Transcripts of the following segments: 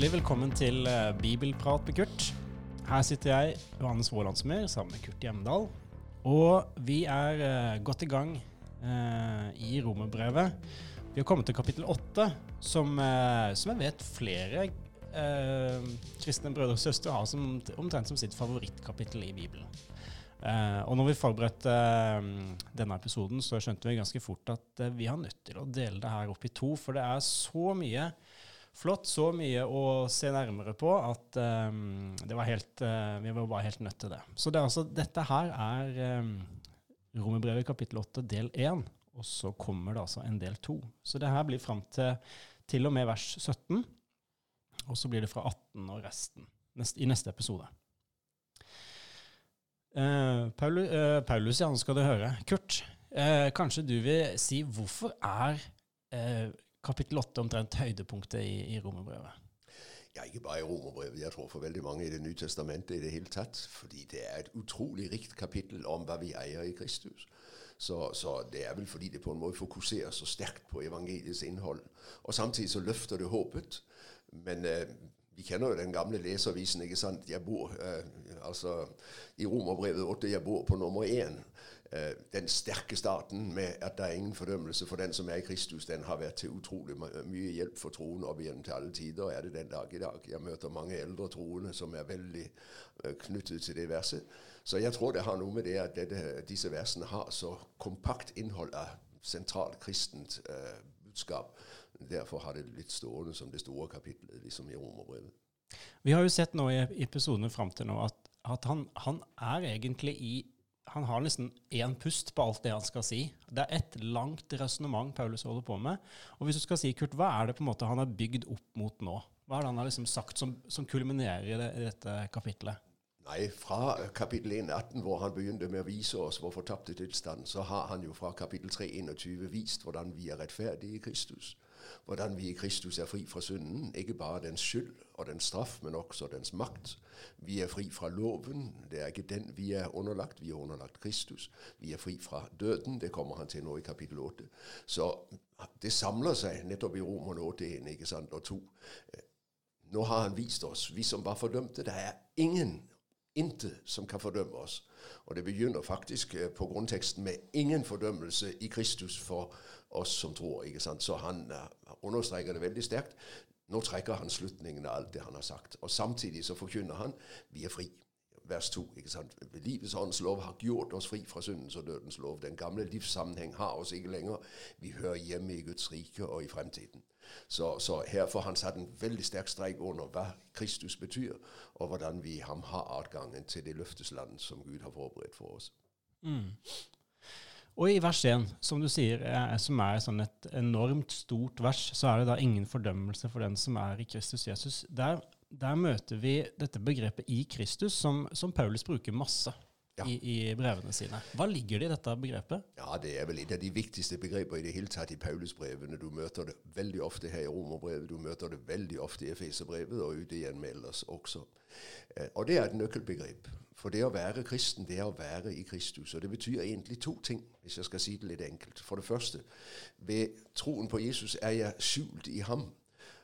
Hjertelig velkommen til eh, Bibelprat med Kurt. Her sitter jeg, Johannes Vålandsmyr, sammen med Kurt Hjemdal. Og vi er eh, godt i gang eh, i romerbrevet. Vi har kommet til kapittel åtte, som, som jeg vet flere kristne brødre og søstre har som, omtrent som sitt favorittkapittel i Bibelen. Og når vi forberedte denne episoden, så skjønte vi ganske fort at vi har nødt til å dele det her opp i to, for det er så mye flott, så mye å se nærmere på at um, var helt, uh, vi var bare helt nødt til det. Så det altså, dette her er um, Romerbrevet kapittel 8 del 1, og så kommer det altså en del 2. Så det her blir fram til til og med vers 17, og så blir det fra 18 og resten nest, i neste episode. Uh, Paulus, uh, Paulus, ja, nå skal du høre. Kurt, kanskje du vil si hvorfor er kapittel 8 omtrent høydepunktet i, i romerbrevet? Ja, ikke bare i romerbrevet. Jeg tror for veldig mange i Det nye testamentet i det hele tatt. Fordi det er et utrolig rikt kapittel om hva vi eier i Kristus. Så, så, det er vel fordi det på en måte fokuserer så sterkt på evangeliets innhold. Og samtidig så løfter det håpet. Men eh, vi kjenner jo den gamle leservisen. ikke sant? Jeg bor eh, altså i Romerbrevet 8 jeg bor på nummer én. Eh, den sterke starten med at det er ingen fordømmelse for den som er i Kristus, den har vært til utrolig mye hjelp for troen opp igjen til alle tider, og er det den dag i dag. Jeg møter mange eldre troende som er veldig eh, knyttet til det verset. Så jeg tror det har noe med det at dette, disse versene har så kompakt innhold av sentralt kristent eh, budskap. Derfor har det blitt stående som det store kapittelet liksom i Romerbrevet. Vi har jo sett nå i episodene fram til nå at, at han, han er egentlig i han har nesten én pust på alt det han skal si. Det er et langt resonnement Paulus holder på med. Og hvis du skal si, Kurt, hva er det på en måte han har bygd opp mot nå? Hva er det han har liksom sagt som, som kulminerer i, det, i dette kapittelet? Nei, fra kapittel 1,18, hvor han begynte med å vise oss vår fortapte tilstand, så har han jo fra kapittel 3,21 vist hvordan vi er rettferdige i Kristus hvordan vi i Kristus er fri fra synden. Ikke bare dens skyld og dens straff, men også dens makt. Vi er fri fra loven. Det er ikke den vi er underlagt. Vi er underlagt Kristus. Vi er fri fra døden. Det kommer han til nå i kapittel 8. Så det samler seg nettopp i Romerne 8.1 ikke sant, og 2. Nå har han vist oss, vi som var fordømte. Det er ingen Intet som kan fordømme oss. Og det begynner faktisk eh, på grunnteksten med ingen fordømmelse i Kristus for oss som tror. ikke sant? Så han uh, understreker det veldig sterkt. Nå trekker han slutningen av alt det han har sagt. Og samtidig så forkynner han vi er fri vers 2. ikke sant? Livets åndens lov har gjort oss fri fra syndens og dødens lov. Den gamle livssammenheng har oss ikke lenger. Vi hører hjemme i Guds rike og i fremtiden. Så, så her får han satt en veldig sterk streik under hva Kristus betyr, og hvordan vi ham har adgangen til det løftesland som Gud har forberedt for oss. Mm. Og i vers 1, som du sier, som er sånn et enormt stort vers, så er det da ingen fordømmelse for den som er i Kristus Jesus. Der der møter vi dette begrepet i Kristus, som, som Paulus bruker masse. Ja. I, I, brevene sine. Hva ligger det i dette begrepet? Ja, Det er vel et av de viktigste begreper i det hele tatt i Paulusbrevene. Du møter det veldig ofte her i Romerbrevet, du møter det veldig ofte i Efeserbrevet og ute igjen med ellers også. Eh, og det er et nøkkelbegrep. For det å være kristen, det er å være i Kristus. Og det betyr egentlig to ting, hvis jeg skal si det litt enkelt. For det første, ved troen på Jesus er jeg skjult i ham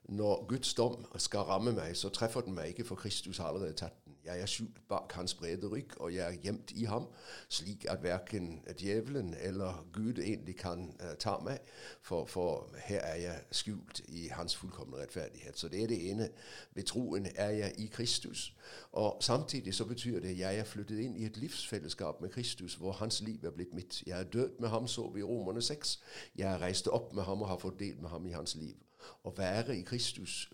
når Guds dom skal ramme meg, så treffer den meg ikke, for Kristus har allerede tatt. Jeg er skjult bak hans brede rygg, og jeg er gjemt i ham, slik at verken djevelen eller Gud egentlig kan uh, ta meg, for, for, her er jeg skjult i hans fullkomne rettferdighet. Så det er det ene. Ved troen er jeg i Kristus. Og samtidig så betyr det at jeg er flyttet inn i et livsfellesskap med Kristus, hvor hans liv er blitt mitt. Jeg er død med ham, så vi i Romerne 6. Jeg er reist opp med ham og har fått del med ham i hans liv. Å være i Kristus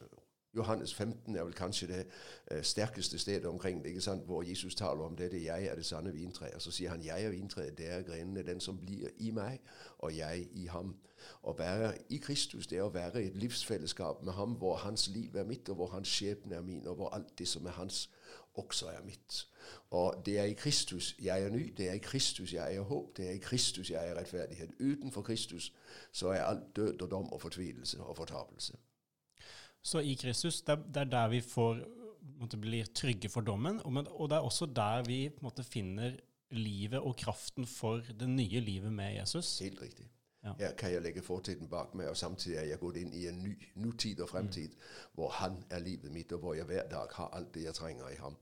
Johannes 15 er vel kanskje det eh, sterkeste stedet omkring det, ikke sant? hvor Jesus taler om dette 'jeg er det sanne vintreet'. Så sier han 'jeg er vintreet, det er grenene, den som blir i meg, og jeg i ham'. Å være i Kristus det er å være i et livsfellesskap med ham, hvor hans liv er mitt, og hvor hans skjebne er min, og hvor alt det som er hans, også er mitt. Og det er i Kristus jeg er ny, det er i Kristus jeg er håp, det er i Kristus jeg er rettferdighet. Utenfor Kristus så er alt død og dom og fortvilelse og fortapelse. Så i Kristus, det, er der vi får, måtte, blir trygge for dommen, og, det er også der vi måtte, finner livet og kraften for det nye livet med Jesus. Helt riktig. Ja. Her kan jeg legge fortiden bak meg, og samtidig er jeg gått inn i en ny nutid og fremtid, mm. hvor han er livet mitt, og hvor jeg hver dag har alt det jeg trenger i ham.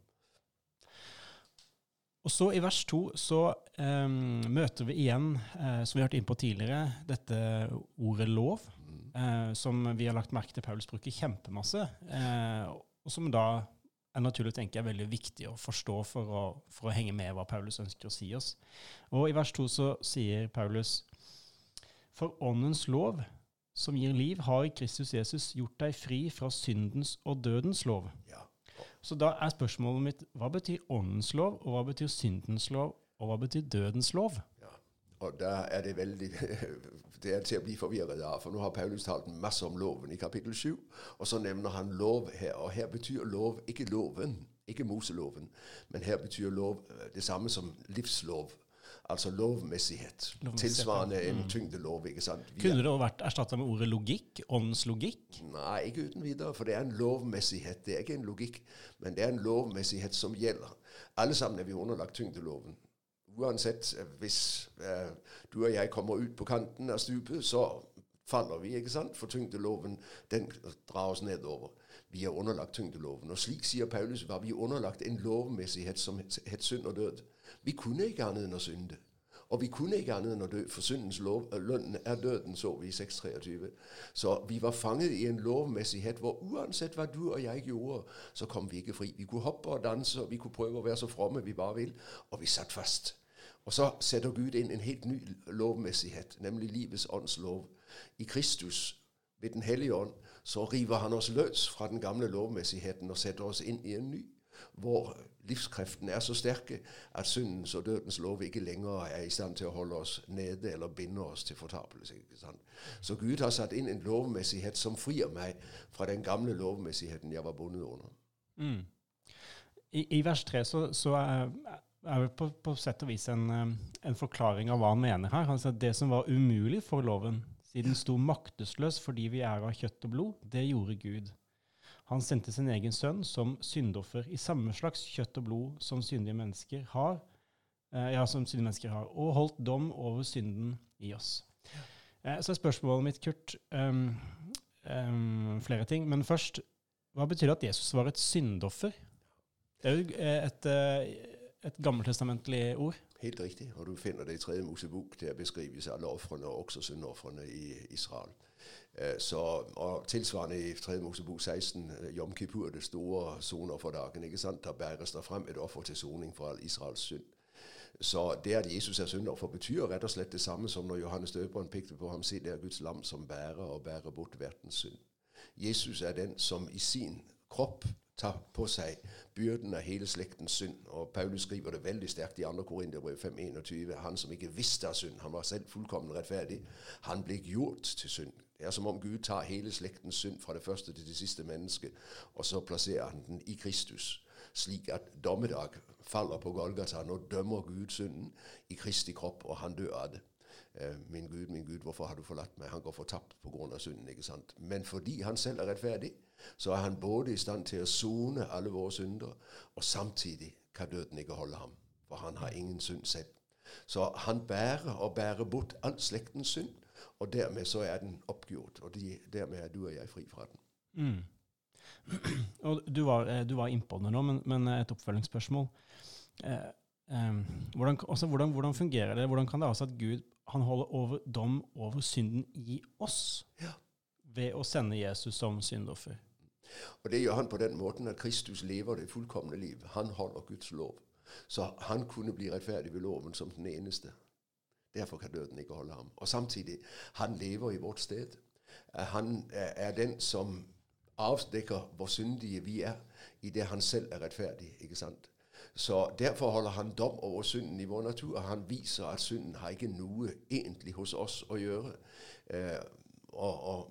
Og så I vers to så um, møter vi igjen, uh, som vi har hørt innpå tidligere, dette ordet lov, uh, som vi har lagt merke til Paulus bruker kjempemasse, uh, og som da er naturlig tenker jeg, veldig viktig å forstå for å, for å, henge med hva Paulus ønsker å si oss. Og I vers 2 så sier Paulus For åndens lov, som gir liv, har i Kristus Jesus gjort deg fri fra syndens og dødens lov. Ja. Så da er spørsmålet mitt hva betyr åndens lov, og hva betyr syndens lov, og hva betyr dødens lov? Ja. Og der er det veldig det er til å bli forvirret av. For nå har Paulus talt masse om loven i kapittel 7, og så nevner han lov her. Og her betyr lov ikke loven, ikke Moseloven, men her betyr lov øh, det samme som livslov. Altså lovmessighet. Tilsvarende en mm. tyngdelov. ikke sant? Vi Kunne det vært erstatta med ordet logikk? Åndslogikk? Nei, ikke uten videre. For det er en lovmessighet. Det er ikke en logikk, men det er en lovmessighet som gjelder. Alle sammen er vi underlagt tyngdeloven uansett øh, hvis eh, du og jeg kommer ut på kanten av stupet, så faller vi, ikke sant? For tyngdeloven den drar oss nedover. Vi er underlagt tyngdeloven. Og slik sier Paulus, var vi underlagt en lovmessighet som het synd og død. Vi kunne ikke annet enn å synde. Og vi kunne ikke annet enn å dø, for syndens lov, lønn er døden, så vi i 623. Så vi var fanget i en lovmessighet hvor uansett hva du og jeg gjorde, så kom vi ikke fri. Vi kunne hoppe og danse, og vi kunne prøve å være så fromme vi bare vil, og vi satt fast. Og så setter Gud inn en helt ny lovmessighet, nemlig livets åndslov. I Kristus, ved Den hellige ånd, så river han oss løs fra den gamle lovmessigheten og setter oss inn i en ny, hvor livskreftene er så sterke at syndens og dødens lov ikke lenger er i stand til å holde oss nede eller binde oss til fortapelse. Så Gud har satt inn en lovmessighet som frir meg fra den gamle lovmessigheten jeg var bundet under. Mm. I, I, vers 3 så, så er vel på, på sett og vis en, eh, en, forklaring av hva han mener her. Altså Det som var umulig for loven, siden den sto maktesløs fordi vi er av kjøtt og blod, det gjorde Gud. Han sendte sin egen sønn som syndoffer i samme slags kjøtt og blod som syndige mennesker har, eh, ja, som syndige mennesker har, og holdt dom over synden i oss. Eh, så er spørsmålet mitt, Kurt, um, um, flere ting. Men først, hva betyr det at Jesus var et syndoffer? Det er jo et, et et gammeltestamentlig ord. Helt riktig, og du finner det i Tredje Mosebok. Der beskrives alle ofrene, også syndofrene i Israel. Eh, så, og Tilsvarende i 3. Mosebok 16, eh, Jom Kippur, det store sonofferdagen. ikke sant? Der bæres det frem et offer til soning for all Israels synd. Så det at Jesus er syndoffer, betyr rett og slett det samme som når Johannes døperen pekte på ham. Se, det er Guds lam som bærer og bærer bort verdens synd. Jesus er den som i sin kropp tar på seg byrden av hele slektens synd. Og Paulus skriver det veldig sterkt i 2. Korinterbrev 5.21. Han som ikke visste av synd, han var selv fullkommen rettferdig, han ble gjort til synd. Det er som om Gud tar hele slektens synd fra det første til det siste mennesket, og så plasserer han den i Kristus, slik at dommedag faller på Golgata. Nå dømmer Gud synden i Kristi kropp, og han dør av det. Eh, min Gud, min Gud, hvorfor har du forlatt meg? Han går fortapt pga. synden. ikke sant? Men fordi han selv er rettferdig, så er han både i stand til å sone alle våre synder, og samtidig kan døden ikke holde ham, for han har ingen synd selv. Så han bærer og bærer bort all slektens synd, og dermed så er den oppgjort. Og de, dermed er du og jeg fri fra den. Mm. Og du var, eh, du var innpå det nå, men, men, et oppfølgingsspørsmål. Eh, eh, hvordan, også, hvordan, hvordan, fungerer det? Hvordan kan det altså at Gud han holder over dom over synden i oss ja. ved å sende Jesus som syndoffer? Og det gjør han på den måten at Kristus lever det fullkomne liv. Han holder Guds lov. Så han kunne bli rettferdig ved loven som den eneste. Derfor kan døden ikke holde ham. Og samtidig, han lever i vårt sted. Han er den som avdekker hvor syndige vi er, i det han selv er rettferdig. ikke sant? Så derfor holder han dom over synden i vår natur. og Han viser at synden har ikke noe egentlig hos oss å gjøre. Eh, og, og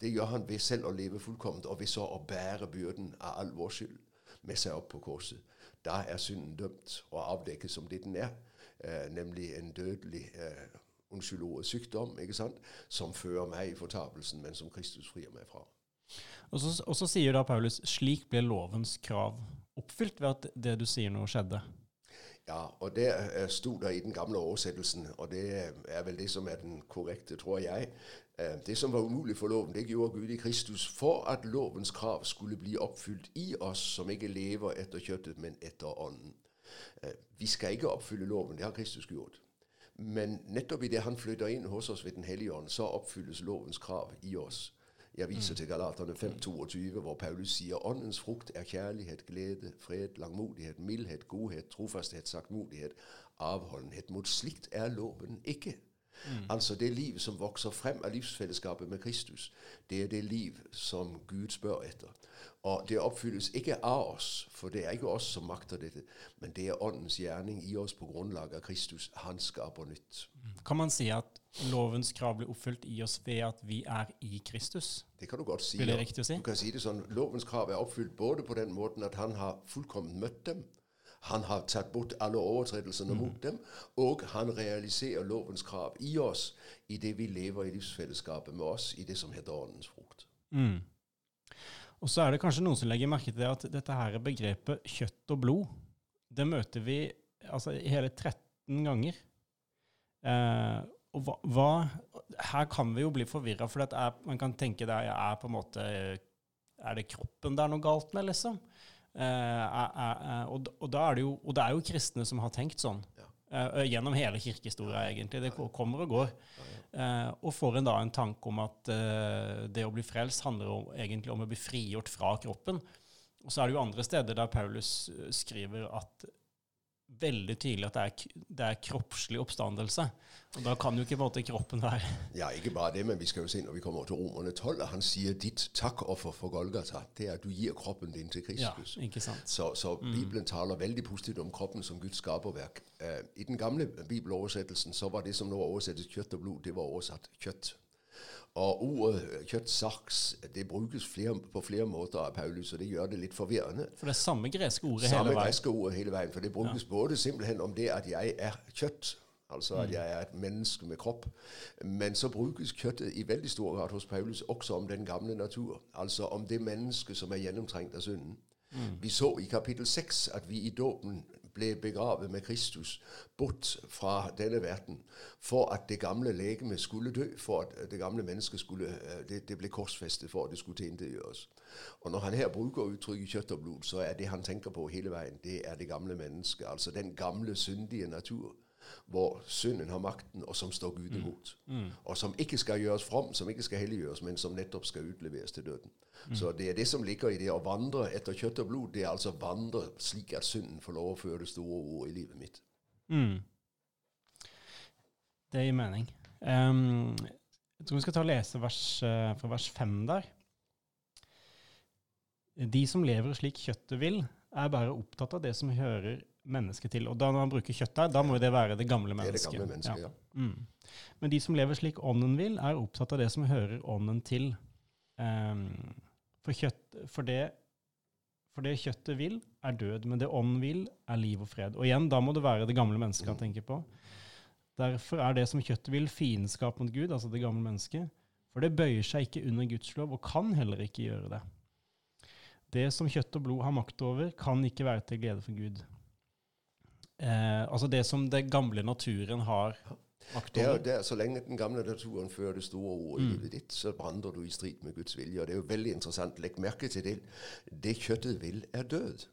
det gjør han ved selv å leve fullkomment, og ved så å bære byrden av all vår skyld med seg opp på korset. Da er synden dømt og avdekket som det den er, eh, nemlig en dødelig eh, unnskyld ordet sykdom, ikke sant, som fører meg i fortapelsen, men som Kristus frier meg fra. Og så, og så sier da Paulus slik ble lovens krav oppfylt ved at det du sier nå, skjedde. Ja, og det eh, sto der i den gamle oversettelsen, og det er vel det som er den korrekte, tror jeg. Eh, det som var umulig for loven, det gjorde Gud i Kristus for at lovens krav skulle bli oppfylt i oss som ikke lever etter kjøttet, men etter ånden. Eh, vi skal ikke oppfylle loven, det har Kristus gjort. Men nettopp idet han flytter inn hos oss ved Den hellige ånd, så oppfylles lovens krav i oss. Jeg viser mm. til Galaterne 5,22, hvor Paulus sier åndens frukt er kjærlighet, glede, fred, langmodighet, mildhet, godhet, trofasthet, saktmodighet, avholdenhet. Mot slikt er loven ikke. Mm. Altså det liv som vokser frem av livsfellesskapet med Kristus, det er det liv som Gud spør etter. Og det oppfylles ikke av oss, for det er ikke oss som makter dette, men det er Åndens gjerning i oss på grunnlag av Kristus. Han skaper nytt. Mm. Kan man si at lovens krav blir oppfylt i oss ved at vi er i Kristus? Det kan du godt si. Vil det riktig å si? Du kan si det sånn, Lovens krav er oppfylt både på den måten at han har fullkomment møtt dem, han har tatt bort alle overtredelsene mm. mot dem, og han realiserer lovens krav i oss i det vi lever i livsfellesskapet med oss, i det som heter åndens frukt. Mm. Og så er det kanskje noen som legger merke til det at dette her begrepet kjøtt og blod, det møter vi altså, hele 13 ganger. Eh, og hva, hva, Her kan vi jo bli forvirra, for er, man kan tenke det er på en måte Er det kroppen det er noe galt med, liksom? Uh, og, da er det jo, og det er jo kristne som har tenkt sånn. Ja. Uh, gjennom hele kirkehistoria, egentlig. Det kommer og går. Og får en da en tanke om at det å bli frelst handler om, egentlig om å bli frigjort fra kroppen. Og så er det jo andre steder der Paulus skriver at veldig tydelig at det er, det er, kroppslig oppstandelse. Og Da kan jo ikke måte kroppen være Ja, ikke bare det, men vi skal jo se når vi kommer til Romerne 12, og han sier ditt takkoffer for Golgata, det er at du gir kroppen din til Kristus. Ja, ikke sant. Så, så mm. Bibelen taler veldig positivt om kroppen som Guds skaperverk. Uh, I den gamle bibeloversettelsen så var det som nå oversettes kjøtt og blod, det var oversatt kjøtt. Og ordet kjøttsaks det brukes flere, på flere måter av Paulus, og det gjør det litt forvirrende. For det er samme greske ordet samme hele veien? Samme greske ordet hele veien. For det brukes ja. både simpelthen om det at jeg er kjøtt, altså at mm. jeg er et menneske med kropp. Men så brukes kjøttet i veldig stor grad hos Paulus også om den gamle natur. Altså om det mennesket som er gjennomtrengt av synden. Mm. Vi så i kapittel 6 at vi i dåpen ble begravet med Kristus bort fra denne verden for at det gamle legemet skulle dø, for at det gamle mennesket skulle øh, det, det ble korsfestet for at det skulle tilintetgjøres. Og når han her bruker uttrykket kjøtt og blod, så er det han tenker på hele veien, det er det gamle mennesket. Altså den gamle, syndige natur hvor synden har makten, og som står Gud mm. imot. Mm. Mm. Og som ikke skal gjøres from, som ikke skal helliggjøres, men som nettopp skal utleveres til døden. Mm. Så det er det som ligger i det å vandre etter kjøtt og blod. Det er altså vandre slik at synden får lov å føre det store ord i livet mitt. Mm. Det gir mening. Um, jeg tror vi skal ta og lese vers, uh, fra vers 5 der. De som lever slik kjøttet vil, er bare opptatt av det som hører mennesket til. Og da når man bruker kjøtt der, da må det være det gamle mennesket. Det er det gamle mennesket, ja. ja. Mm. Men de som lever slik ånden vil, er opptatt av det som hører ånden til. Um, for, kjøtt, for, det, for, det, kjøttet vil, er død, men det ånden vil, er liv og fred. Og igjen, da må det være det gamle mennesket han mm. tenker på. Derfor er det som kjøttet vil, fiendskap mot Gud, altså det gamle mennesket. For det bøyer seg ikke under Guds lov, og kan heller ikke gjøre det. Det som kjøtt og blod har makt over, kan ikke være til glede for Gud. Eh, altså det som den gamle naturen har makt over. Det er, så lenge den gamle naturen fører det store ordet i mm. livet ditt, så brander du i strid med Guds vilje. Og det er jo veldig interessant. Legg merke til det. Det kjøttet vil, er død.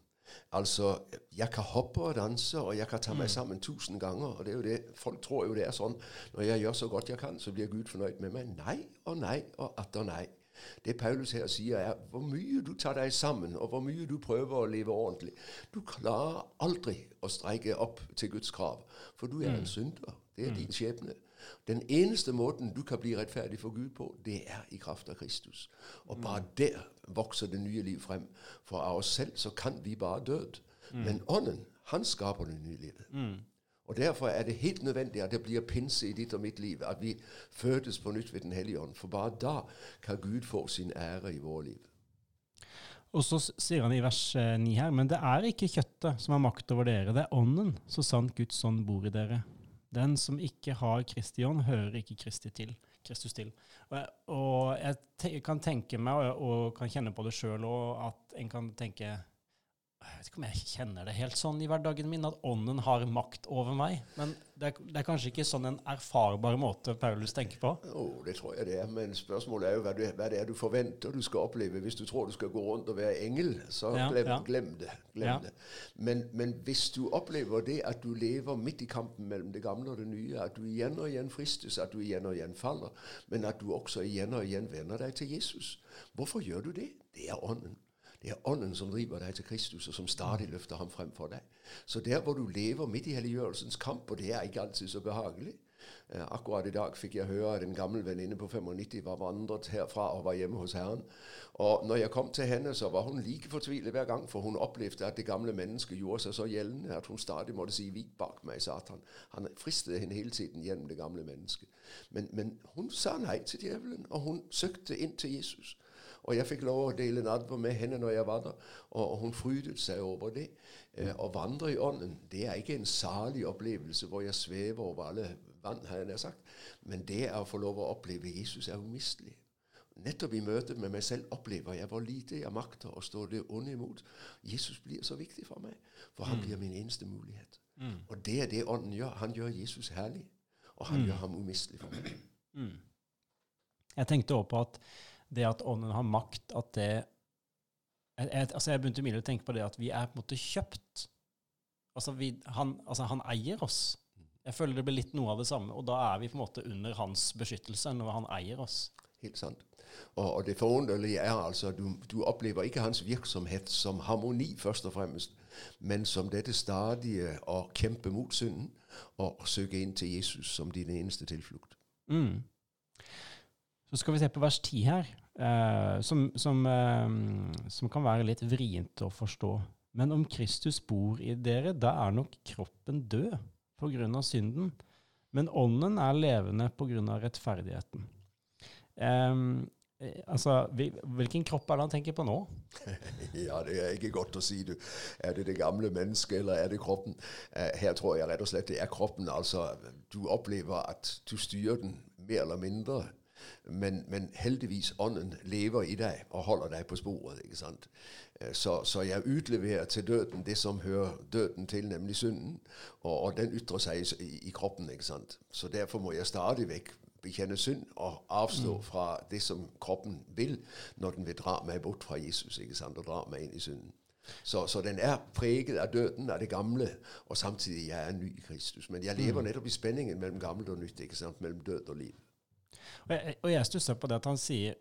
Altså, jeg kan hoppe og danse, og jeg kan ta meg mm. sammen tusen ganger. og det er jo det, Folk tror jo det er sånn når jeg gjør så godt jeg kan, så blir Gud fornøyd med meg. Nei og nei og atter nei. Det Paulus her sier, er hvor mye du tar deg sammen, og hvor mye du prøver å leve ordentlig. Du klarer aldri å streike opp til Guds krav, for du er en mm. synder. Det er mm. din skjebne. Den eneste måten du kan bli rettferdig for Gud på, det er i kraft av Kristus. Og bare mm. der vokser det nye liv frem. For av oss selv så kan vi bare død. Men Ånden, han skaper det nye livet. Og Derfor er det helt nødvendig at det blir pinse i ditt og mitt liv, at vi fødes på nytt ved Den hellige ånd. For bare da kan Gud få sin ære i vårt liv. Og så sier han i vers 9 eh, her, men det er ikke kjøttet som har makt over dere, det er ånden, så sant Guds ånd bor i dere. Den som ikke har Kristi ånd, hører ikke Kristi til, Kristus til. Og jeg, og jeg kan tenke meg, og, og, kan kjenne på det sjøl òg, at en kan tenke jeg vet ikke om jeg kjenner det helt sånn i hverdagen min, at ånden har makt over meg. Men det er, det er kanskje ikke sånn en erfarbar måte Paulus tenker på. Jo, det tror jeg det er. Men spørsmålet er jo hva, du, hva det er du forventer du skal oppleve. Hvis du tror du skal gå rundt og være engel, så Ja, glem, ja. glem det. Glem Ja. det. Men, men hvis du opplever det at du lever midt i kampen mellom det gamle og det nye, at du igjen og igjen fristes, at du igjen og igjen faller, men at du også igjen og igjen vender deg til Jesus, hvorfor gjør du det? Det er ånden. Det er ånden som driver deg til Kristus, og som stadig løfter ham frem for deg. Så der hvor du lever midt i helliggjørelsens kamp, og det er ikke alltid så behagelig Eh, Akkurat i dag fikk jeg høre at en gammel venninne på 95 var vandret herfra og var hjemme hos Herren. Og når jeg kom til henne, så var hun like fortvilet hver gang, for hun opplevde at det gamle mennesket gjorde seg så gjeldende at hun stadig måtte si 'vik bak meg', Satan. Han fristet henne hele tiden gjennom det gamle mennesket. Men, men hun sa nei til djevelen, og hun søkte inn til Jesus. Og jeg fikk lov å dele nadver med henne når jeg var der, og og hun frydet seg over det. Eh, Å vandre i ånden, det er ikke en salig opplevelse hvor jeg svever over alle vann, har jeg nær sagt, men det er å få lov å oppleve Jesus er umistelig. Nettopp i møtet med meg selv opplever jeg hvor lite jeg makter å stå det onde imot. Jesus blir så viktig for meg, for han blir min eneste mulighet. Og det er det ånden gjør. Han gjør Jesus herlig, og han gjør ham umistelig for meg. Jeg tenkte også på at det at ånden har makt, at det jeg, jeg, altså jeg begynte å tenke på det at vi er på en måte kjøpt. Altså, vi, han, altså han eier oss. Jeg føler det blir litt noe av det samme, og da er vi på en måte under hans beskyttelse når han eier oss. Helt sant. Og, og det forunderlige er altså at du, du opplever ikke hans virksomhet som harmoni, først og fremst, men som dette stadige å kjempe mot synden og søke inn til Jesus som din eneste tilflukt. Mm. Så skal vi se på vers 10 her, eh, som, som, eh, som kan være litt vrient å forstå. Men om Kristus bor i dere, da er nok kroppen død av synden, men ånden er levende av rettferdigheten. Eh, altså, vi, hvilken kropp er det han tenker på nå? Ja, det er ikke godt å si. Du. Er det det gamle mennesket, eller er det kroppen? Uh, her tror jeg rett og slett det er kroppen. Altså, du opplever at du styrer den mer eller mindre. Men, men heldigvis ånden lever i deg og holder deg på sporet. ikke sant? Eh, Så, så jeg utleverer til døden det som hører døden til, nemlig synden. Og, og den ytrer seg i, i kroppen. ikke sant? Så derfor må jeg stadig vekk bekjenne synd og avstå fra det som kroppen vil, når den vil dra meg bort fra Jesus ikke sant? og dra meg inn i synden. Så, så den er preget av døden, av det gamle, og samtidig jeg er ny i Kristus. Men jeg lever nettopp i spenningen mellom gammelt og nytt, ikke sant? mellom død og liv. Og jeg, og jeg stusser på det at han sier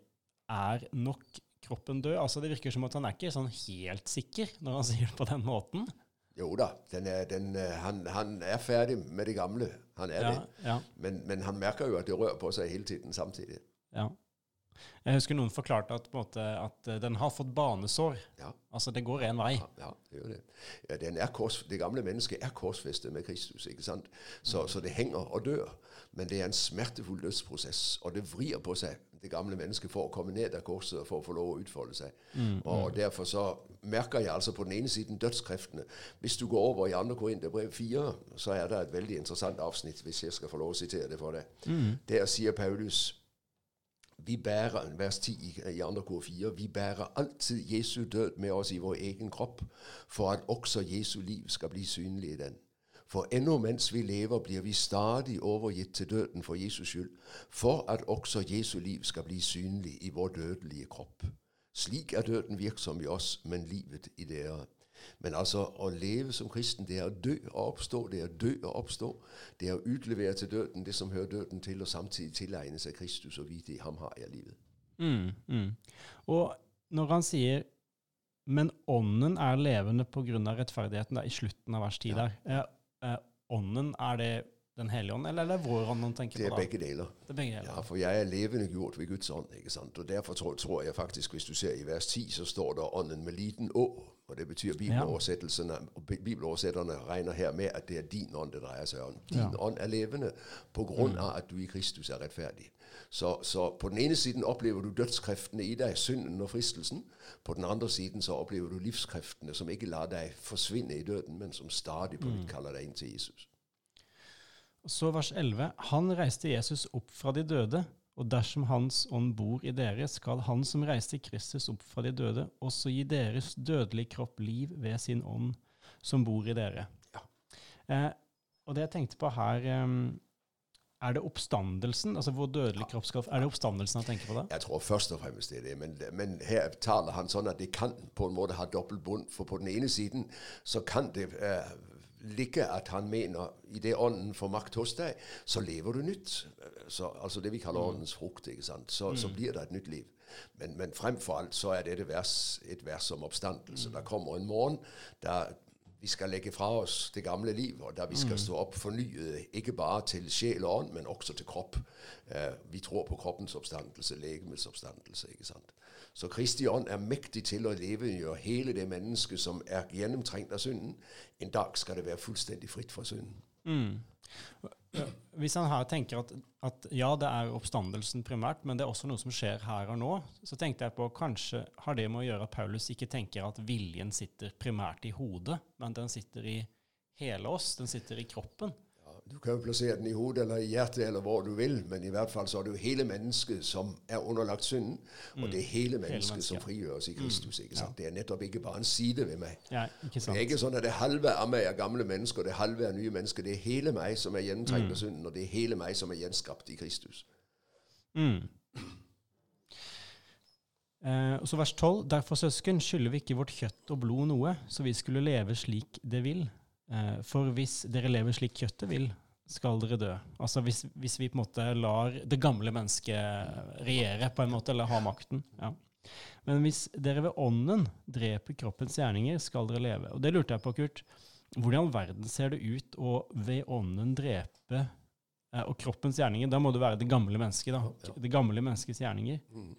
'er nok kroppen død'? Altså Det virker som at han er ikke sånn helt sikker når han sier det på den måten. Jo da, den er, den, eh, han, han er ferdig med det gamle. Han er Ja, det. ja, Men, men han merker jo at det rører på seg hele tiden samtidig. ja. Jeg husker noen forklarte at, måte, at eh, den har fått banesår. Ja. Altså det går én vei. Ja, det gjør det. Ja, den kors, det gamle mennesket er korsfestet med Kristus, ikke sant? Så, så det henger og dør. Men det er en smertefull dødsprosess, og det vrir på seg, det gamle mennesket, for å komme ned av korset og for å få lov å utfolde seg. Og derfor så merker jeg altså på den ene siden dødskreftene. Hvis du går over i 2. Korinterbrev 4, så er det et veldig interessant avsnitt, hvis jeg skal få lov å sitere det for deg. Der sier Paulus vi bærer, vers 10 i, i 2. kor 4, vi bærer alltid Jesu død med oss i vår egen kropp, for at også Jesu liv skal bli synlig i den. For ennå mens vi lever, blir vi stadig overgitt til døden for Jesus skyld, for at også Jesu liv skal bli synlig i vår dødelige kropp. Slik er døden virksom i oss, men livet i dere. Men altså, å leve som kristen, det er å dø og oppstå, det er å dø og oppstå. Det er å utlevere til døden det som hører døden til, og samtidig tilegne seg Kristus og vite i ham har jeg livet. Mm, mm. Og når han sier 'men ånden er levende av rettferdigheten', da, i slutten av vers 10 der, eh, ånden, er det Den hellige ånd, eller er det vår ånd han tenker Det er begge deler. Det er begge deler. Ja, for jeg er levende gjort ved Guds ånd. ikke sant? Og Derfor tror, tror jeg faktisk, hvis du ser i vers 10, så står der ånden med liten å. Og det betyr bibeloversettelsene, og bi- regner her med at det er din ånd det dreier seg om. Din Ja. Ånd er levende av at du i Kristus er rettferdig. Så, så på den ene siden opplever du dødskreftene i deg, synden og fristelsen. På den andre siden så opplever du livskreftene som ikke lar deg forsvinne i døden, men som stadig på Mm. kaller deg inn til Jesus. Så vers 11. Han reiste Jesus opp fra de døde, Og dersom Hans ånd bor i dere, skal Han som reiste Kristus opp fra de døde, også gi deres dødelige kropp liv ved sin ånd som bor i dere. Ja. Eh, og det jeg tenkte på her eh, Er det oppstandelsen? Altså hvor dødelig kropp skal Er det oppstandelsen han tenker på da? Jeg tror først og fremst det er det, men, men her taler han sånn at det kan på en måte ha dobbelt bunn. For på den ene siden så kan det eh, ligge at han mener i det ånden får makt hos deg, så lever du nytt. Så, altså det vi kaller åndens frukt. ikke sant? Så, så blir det et nytt liv. Men, men fremfor alt så er dette vers, et vers om oppstandelse. Der kommer en morgen der vi skal legge fra oss det gamle liv, og der vi skal stå opp fornyet, ikke bare til sjel og ånd, men også til kropp. Eh, vi tror på kroppens oppstandelse, legemets oppstandelse. ikke sant? Så Kristi ånd er mektig til å levendegjøre hele det mennesket som er gjennomtrengt av synden. En dag skal det være fullstendig fritt fra synden. Mm. Hvis han her tenker at, at ja, det er oppstandelsen primært, men det er også noe som skjer her og nå, så tenkte jeg på kanskje har det med å gjøre at Paulus ikke tenker at viljen sitter primært i hodet, men den sitter i hele oss, den sitter i kroppen. Ja, du kan jo plassere den i hodet eller i hjertet eller hvor du vil, men i hvert fall så er det jo hele mennesket som er underlagt synden, og det er hele mennesket menneske. som frigjøres i Kristus. ikke sant? Det er nettopp ikke bare en side ved meg. Ja, ikke Det er ikke sånn at det halve av meg er gamle mennesker, og det halve er nye mennesker. Det er hele meg som er gjennomtrengt av synden, og det er hele meg som er gjenskapt i Kristus. Mm. Eh, og så vers 12. Derfor, søsken, skylder vi ikke vårt kjøtt og blod noe, så vi skulle leve slik det vil. Eh, for hvis dere lever slik kjøttet vil, skal dere dø. Altså hvis, hvis vi på en måte lar det gamle mennesket regjere, på en måte, eller ha makten. Ja. Men hvis dere ved ånden dreper kroppens gjerninger, skal dere leve. Og det lurte jeg på, Kurt. Hvordan i verden ser det ut å ved ånden drepe eh, og kroppens gjerninger? Da må det være det gamle mennesket, da. Det gamle menneskets gjerninger. Mm.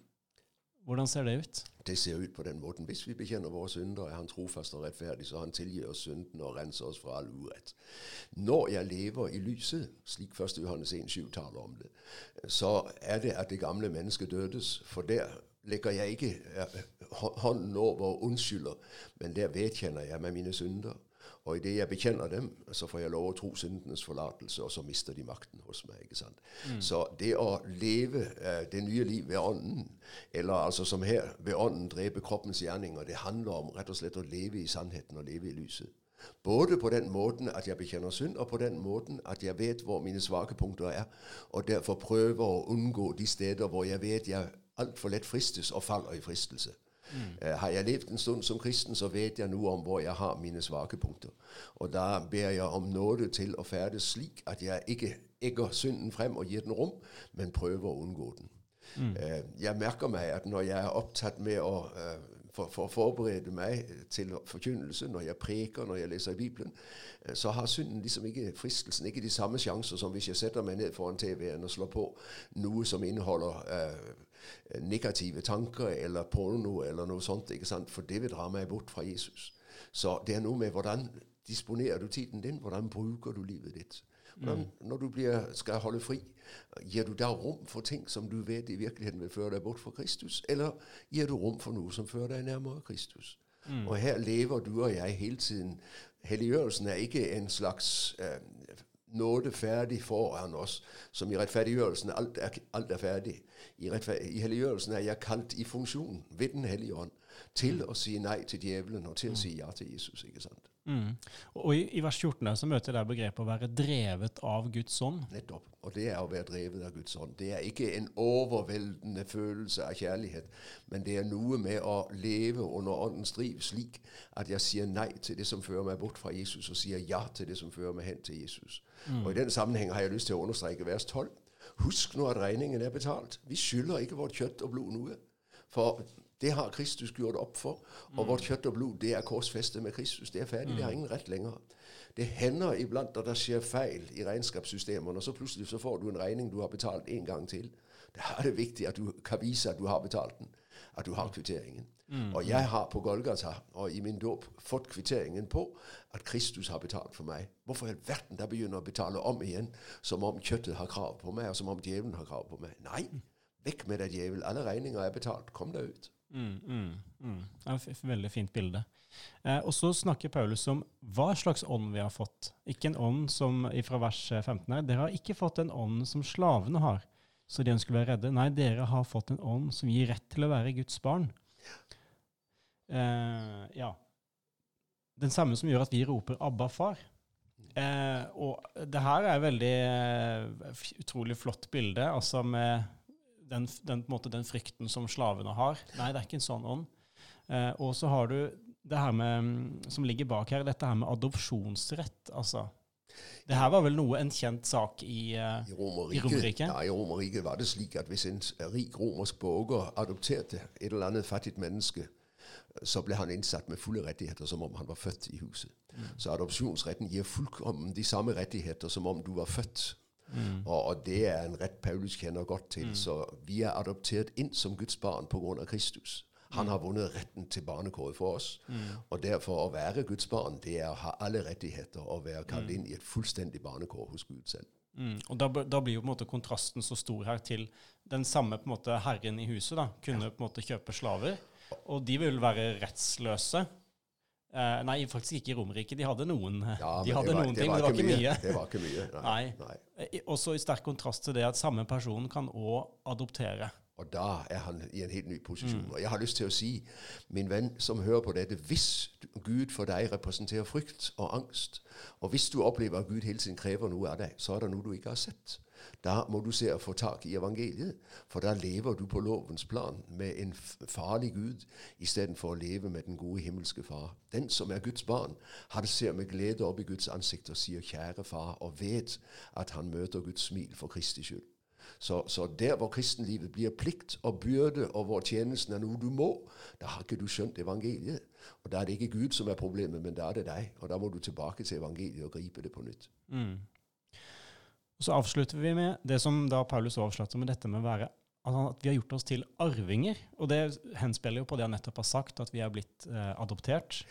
Hvordan ser det ut? Det ser ut på den måten. Hvis vi bekjenner våre synder, er Han trofast og rettferdig, så Han tilgir oss syndene og renser oss fra all urett. Når jeg lever i lyset, slik 1. Johannes 1,7 taler om det, så er det at det gamle mennesket dødes. For der legger jeg ikke eh, hånden over og unnskylder, men der vedkjenner jeg meg mine synder. Og idet jeg bekjenner dem, så får jeg lov å tro syndenes forlatelse, og så mister de makten hos meg. ikke sant? Så det å leve eh, det nye liv ved ånden, eller altså som her, ved ånden drepe kroppens gjerninger, det handler om rett og slett å leve i sannheten og leve i lyset. Både på den måten at jeg bekjenner synd, og på den måten at jeg vet hvor mine svake punkter er, og derfor prøver å unngå de steder hvor jeg vet jeg altfor lett fristes og faller i fristelse. Eh, har jeg levd en stund som kristen, så vet jeg nå om hvor jeg har mine svake punkter. Og da ber jeg om nåde til å ferdes slik at jeg ikke egger synden frem og gir den rom, men prøver å unngå den. Eh, jeg merker meg at når jeg er opptatt med å for, for å forberede meg til forkynnelse, når jeg preker, når jeg leser i Bibelen, eh, så har synden liksom ikke, fristelsen ikke de samme sjanser som hvis jeg setter meg ned foran TV-en og slår på noe som inneholder eh, negative tanker eller porno eller noe sånt, ikke sant? for det vil dra meg bort fra Jesus. Så det er noe med hvordan disponerer du tiden din, hvordan bruker du livet ditt. Hvordan, Når du blir, skal holde fri, gir du da rom for ting som du vet i virkeligheten vil føre deg bort fra Kristus, eller gir du rom for noe som fører deg nærmere Kristus? Og her lever du og jeg hele tiden. Helliggjørelsen er ikke en slags eh, nåde ferdig foran oss, som i rettferdiggjørelsen alt er, alt er ferdig. I, I helliggjørelsen er jeg kalt i funksjon ved Den hellige ånd til å si nei til djevelen og til å si ja til Jesus. ikke sant? Mm. Og i, i vers 14 så møter jeg der begrepet å være drevet av Guds ånd. Nettopp. Og det er å være drevet av Guds ånd. Det er ikke en overveldende følelse av kjærlighet, men det er noe med å leve under åndens driv slik at jeg sier nei til det som fører meg bort fra Jesus, og sier ja til det som fører meg hen til Jesus. Og I den sammenheng har jeg lyst til å understreke vers 12. Husk nå at regningen er betalt. Vi skylder ikke vårt kjøtt og blod noe. For det har Kristus gjort opp for. Og vårt kjøtt og blod det er korsfestet med Kristus. Det er ferdig. Det har ingen rett lenger. Det hender iblant at det skjer feil i regnskapssystemene, og så plutselig så får du en regning du har betalt en gang til. Da er det viktig at du kan vise at du har betalt den. At du har kvitteringen. Og jeg har på Golgata og i min dåp fått kvitteringen på at Kristus har betalt for meg. Hvorfor i all verden da begynner å betale om igjen, som om kjøttet har krav på meg, og som om djevelen har krav på meg? Nei, vekk med deg, djevel. Alle regninger er betalt. Kom deg ut. Mm, mm, mm. Det er et veldig fint bilde. Eh, og så snakker Paulus om hva slags ånd vi har fått. Ikke en ånd som fra vers 15 her. Dere har ikke fått en ånd som slavene har, så de ønsker å være redde. Nei, dere har fått en ånd som gir rett til å være Guds barn. Eh, ja. Den samme som gjør at vi roper 'Abba, far'. Eh, og det her er et veldig eh, utrolig flott bilde, altså med den, den, måte, den, frykten som slavene har. Nei, det er ikke en sånn ånd. Eh, og så har du det her med, som ligger bak her, dette her med adopsjonsrett. altså det her var vel noe en kjent sak i, uh, I Romerriket? Ja, i Romerriket var det slik at hvis en rik romersk borger adopterte et eller annet fattig menneske, så ble han innsatt med fulle rettigheter som om han var født i huset. Mm. Så adopsjonsretten gir fullkommen de samme rettigheter som om du var født. Mm. Og, og, det er en rett Paulus kjenner godt til. Mm. Så vi er adoptert inn som Guds barn pga. Kristus. Han har vunnet retten til barnekåret for oss. Mm. Og derfor å være Guds barn, det er å ha alle rettigheter og være kalt mm. inn i et fullstendig barnekår hos Gud selv. Mm. Og da, da, blir jo på en måte kontrasten så stor her til den samme på en måte herren i huset da, kunne på en måte kjøpe slaver, og de vil være rettsløse. Eh, nei, faktisk ikke i Romerike. De hadde noen, ja, de hadde var, noen ting, men det var ikke mye. mye. Det var ikke mye, nei. nei. nei. Også i sterk kontrast til det at samme person kan òg adoptere. Og da er han i en helt ny posisjon. Mm. Og jeg har lyst til å si, min venn som hører på dette, hvis Gud for deg representerer frykt og angst, og hvis du opplever at Gud hele tiden krever noe av deg, så er det noe du ikke har sett. Da må du se og få tak i evangeliet, for da lever du på lovens plan med en farlig Gud istedenfor å leve med den gode himmelske Far. Den som er Guds barn, han ser med glede opp i Guds ansikt og sier 'kjære far', og vet at han møter Guds smil for Kristi skyld. Så, så, der hvor kristenlivet blir plikt og byrde, og hvor tjenesten er noe du må, da har ikke du skjønt evangeliet. Og Da er det ikke Gud som er problemet, men da er det deg. Og da må du tilbake til evangeliet og gripe det på nytt. Mm. Og Så avslutter vi med det som da Paulus avslutter med dette med å være at vi har gjort oss til arvinger. Og det henspiller jo på det han nettopp har sagt, at vi er blitt eh, adoptert.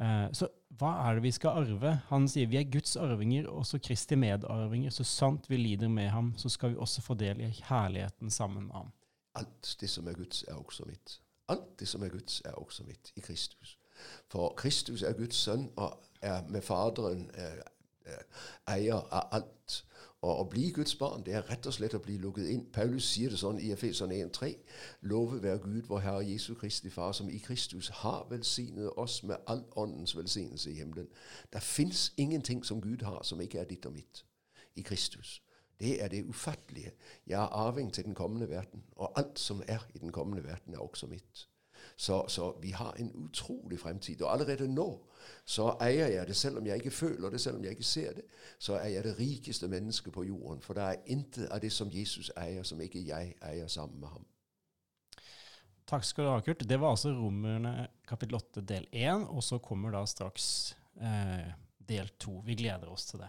Eh, så hva er det vi skal arve? Han sier vi er Guds arvinger, også Kristi medarvinger. Så sant vi lider med ham, så skal vi også få del i herligheten sammen med ham. Alt det som er Guds, er også mitt. Alt det som er Guds, er også mitt i Kristus. For Kristus er Guds sønn og er med Faderen er, er, eier av alt. Og å bli Guds barn det er rett og slett å bli lukket inn. Paulus sier det sånn i Efeserne 1,3.: Love være Gud, vår Herre Jesu Kristi Far, som i Kristus har velsignet oss med all åndens velsignelse i himmelen. Det fins ingenting som Gud har, som ikke er ditt og mitt i Kristus. Det er det ufattelige. Jeg er arving til den kommende verden, og alt som er i den kommende verden, er også mitt. Så, så, vi har en utrolig fremtid. Og allerede nå så eier jeg det, selv om jeg ikke føler det, selv om jeg ikke ser det. Så er jeg det rikeste mennesket på jorden. For det er intet av det som Jesus eier, som ikke jeg eier sammen med ham. Takk skal du ha, Kurt. Det var altså Romerne kapittel 8 del 1, og så kommer da straks eh, del 2. Vi gleder oss til det.